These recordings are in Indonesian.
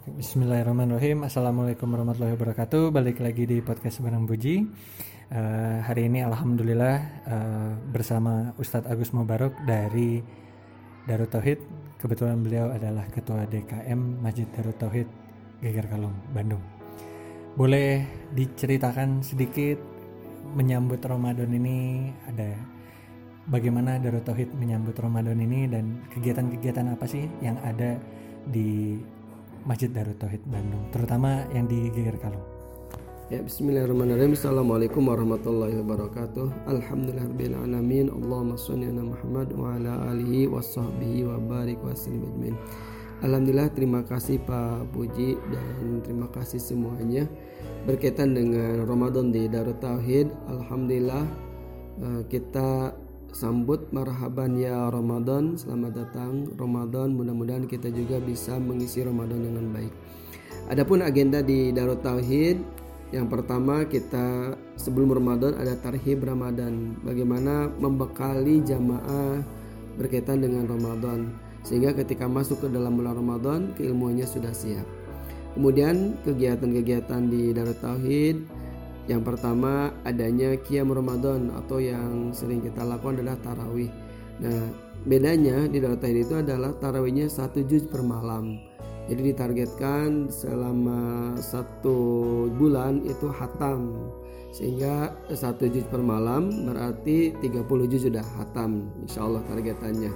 Bismillahirrahmanirrahim. Assalamualaikum warahmatullahi wabarakatuh. Balik lagi di podcast Barang Buji uh, Hari ini Alhamdulillah uh, Bersama Ustadz Agus Mubarok Dari Darut Tauhid. Kebetulan beliau adalah Ketua DKM Masjid Darut Tauhid Geger Kalung, Bandung. Boleh diceritakan sedikit Menyambut Ramadan ini? Ada Bagaimana Darut Tauhid menyambut Ramadan ini Dan kegiatan-kegiatan apa sih Yang ada di Masjid Darut Tauhid Bandung, terutama yang di Geger Kalung. Ya, bismillahirrahmanirrahim. Assalamualaikum warahmatullahi wabarakatuh. Alhamdulillahirabbil. Allahumma shalli ala Muhammad wa ala alihi washabbihi wa barik wa sallim Alhamdulillah terima kasih Pak Puji dan terima kasih semuanya berkaitan dengan Ramadan di Darut Tauhid. Alhamdulillah eh, kita sambut marhaban ya Ramadan. Selamat datang. Ramadan mudah-mudahan kita juga bisa mengisi Ramadan dengan baik. Adapun agenda di Darut Tauhid yang pertama kita sebelum Ramadan ada tarhib Ramadan. Bagaimana membekali jamaah berkaitan dengan Ramadan. Sehingga ketika masuk ke dalam bulan Ramadan keilmuannya sudah siap. Kemudian kegiatan-kegiatan di Darut Tauhid yang pertama adanya Qiyam Ramadan atau yang sering kita lakukan adalah tarawih. Nah, bedanya di dalam tahid itu adalah tarawihnya satu juz per malam. Jadi ditargetkan selama satu bulan itu hatam sehingga satu juz per malam berarti 30 juz sudah hatam insya Allah targetannya.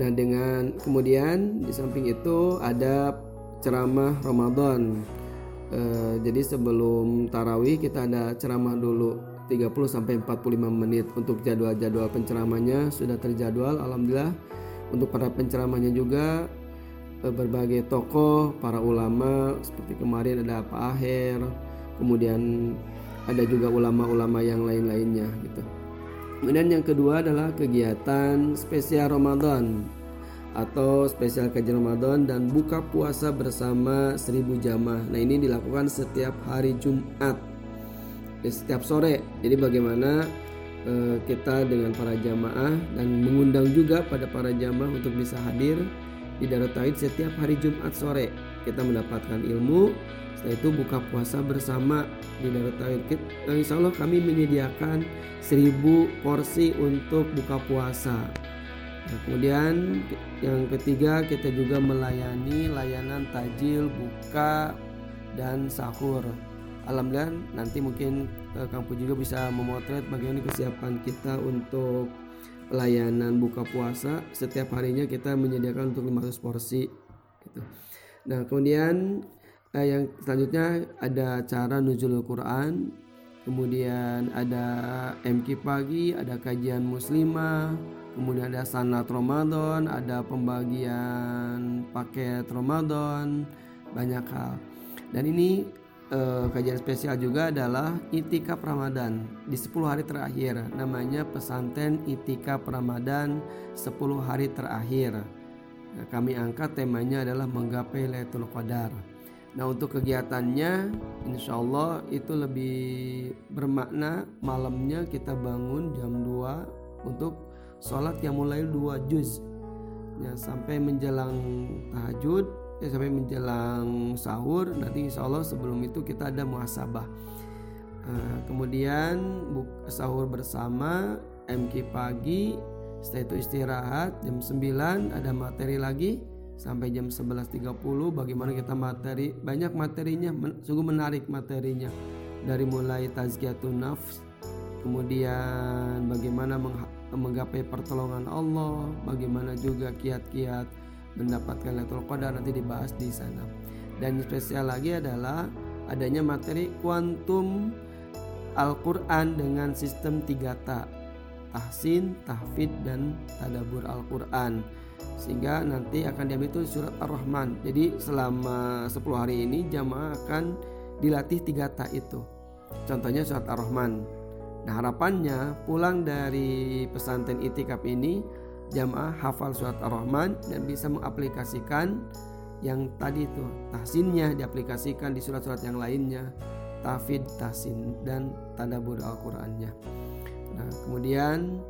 Nah dengan kemudian di samping itu ada ceramah Ramadan Eh, jadi sebelum tarawih kita ada ceramah dulu 30 sampai 45 menit untuk jadwal-jadwal penceramahnya. Sudah terjadwal alhamdulillah. Untuk para penceramahnya juga uh, berbagai tokoh para ulama seperti kemarin ada Pak Aher kemudian ada juga ulama-ulama yang lain-lainnya gitu. Kemudian yang kedua adalah kegiatan spesial Ramadan atau spesial kajian Ramadan dan buka puasa bersama seribu jamaah. Nah ini dilakukan setiap hari Jumat, ya, setiap sore. Jadi bagaimana eh, kita dengan para jamaah dan mengundang juga pada para jamaah untuk bisa hadir di Darut Tauhid setiap hari Jumat sore. Kita mendapatkan ilmu. Setelah itu buka puasa bersama di Darut Tauhid. Nah, insya Allah kami menyediakan seribu porsi untuk buka puasa. Nah, kemudian yang ketiga kita juga melayani layanan tajil, buka dan sahur. Alhamdulillah nanti mungkin eh, Kang Pu juga bisa memotret bagaimana kesiapan kita untuk pelayanan buka puasa. Setiap harinya kita menyediakan untuk 500 porsi. Gitu. Nah kemudian eh, yang selanjutnya ada cara nuzulul Quran. Kemudian ada MK pagi, ada kajian muslimah, kemudian ada sanat Ramadan, ada pembagian paket Ramadan, banyak hal. Dan ini eh, kajian spesial juga adalah itikaf Ramadan di 10 hari terakhir. Namanya pesantren itikaf Ramadan 10 hari terakhir. Nah, kami angkat temanya adalah menggapai Lailatul Qadar. Nah untuk kegiatannya insya Allah itu lebih bermakna malamnya kita bangun jam 2 untuk sholat yang mulai dua juz. Ya sampai menjelang tahajud ya sampai menjelang sahur nanti insya Allah sebelum itu kita ada muhasabah. Uh, kemudian sahur bersama MK pagi setelah itu istirahat jam 9 ada materi lagi sampai jam 11.30 bagaimana kita materi banyak materinya sungguh menarik materinya. Dari mulai tazkiyatun nafs kemudian bagaimana menggapai pertolongan Allah, bagaimana juga kiat-kiat mendapatkan Lailatul Qadar nanti dibahas di sana. Dan spesial lagi adalah adanya materi kuantum Al-Quran dengan sistem 3 tahsin, tahfid, dan tadabur Al-Quran. Sehingga nanti akan diambil itu surat Ar-Rahman. Jadi selama 10 hari ini jamaah akan dilatih tiga tak itu. Contohnya surat Ar-Rahman Nah harapannya pulang dari pesantren itikaf ini jamaah hafal surat ar-Rahman dan bisa mengaplikasikan yang tadi itu tahsinnya diaplikasikan di surat-surat yang lainnya tafid, tahsin dan tadabur Al-Qur'annya. Nah, kemudian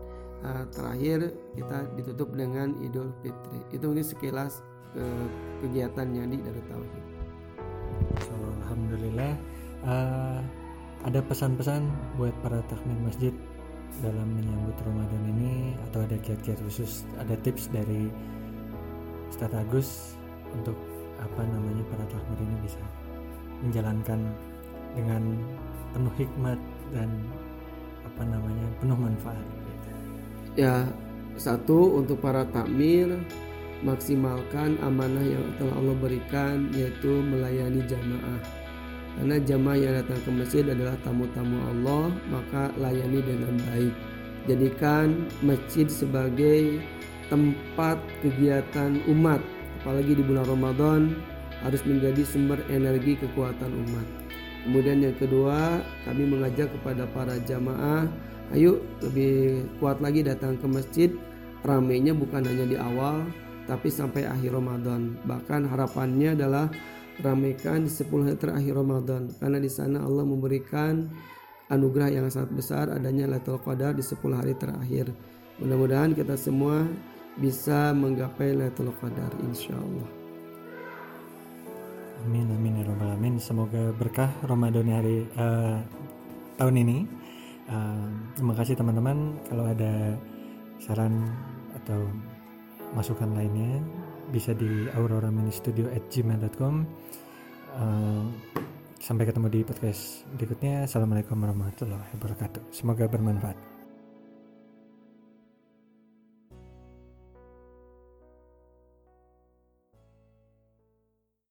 uh, terakhir kita ditutup dengan Idul Fitri. Itu mungkin sekilas uh, kegiatannya di Darut Tauhid. so alhamdulillah uh, ada pesan-pesan buat para takmir masjid dalam menyambut Ramadan ini atau ada kiat-kiat khusus ada tips dari Ustadz Agus untuk apa namanya para takmir ini bisa menjalankan dengan penuh hikmat dan apa namanya penuh manfaat. Ya, satu untuk para takmir maksimalkan amanah yang telah Allah berikan yaitu melayani jamaah. Karena jamaah yang datang ke masjid adalah tamu-tamu Allah, maka layani dengan baik. Jadikan masjid sebagai tempat kegiatan umat, apalagi di bulan Ramadan harus menjadi sumber energi kekuatan umat. Kemudian yang kedua, kami mengajak kepada para jamaah, ayo lebih kuat lagi datang ke masjid. Ramainya bukan hanya di awal, tapi sampai akhir Ramadan. Bahkan harapannya adalah ramaikan di 10 hari terakhir Ramadan karena di sana Allah memberikan anugerah yang sangat besar adanya Lailatul Qadar di 10 hari terakhir. Mudah-mudahan kita semua bisa menggapai Lailatul Qadar insya Allah. Amin amin ya robbal alamin. Semoga berkah Ramadan hari uh, tahun ini. Uh, terima kasih teman-teman. Kalau ada saran atau masukan lainnya bisa di aurora-studio@gmail.com. Uh, sampai ketemu di podcast berikutnya. Assalamualaikum warahmatullahi wabarakatuh. Semoga bermanfaat.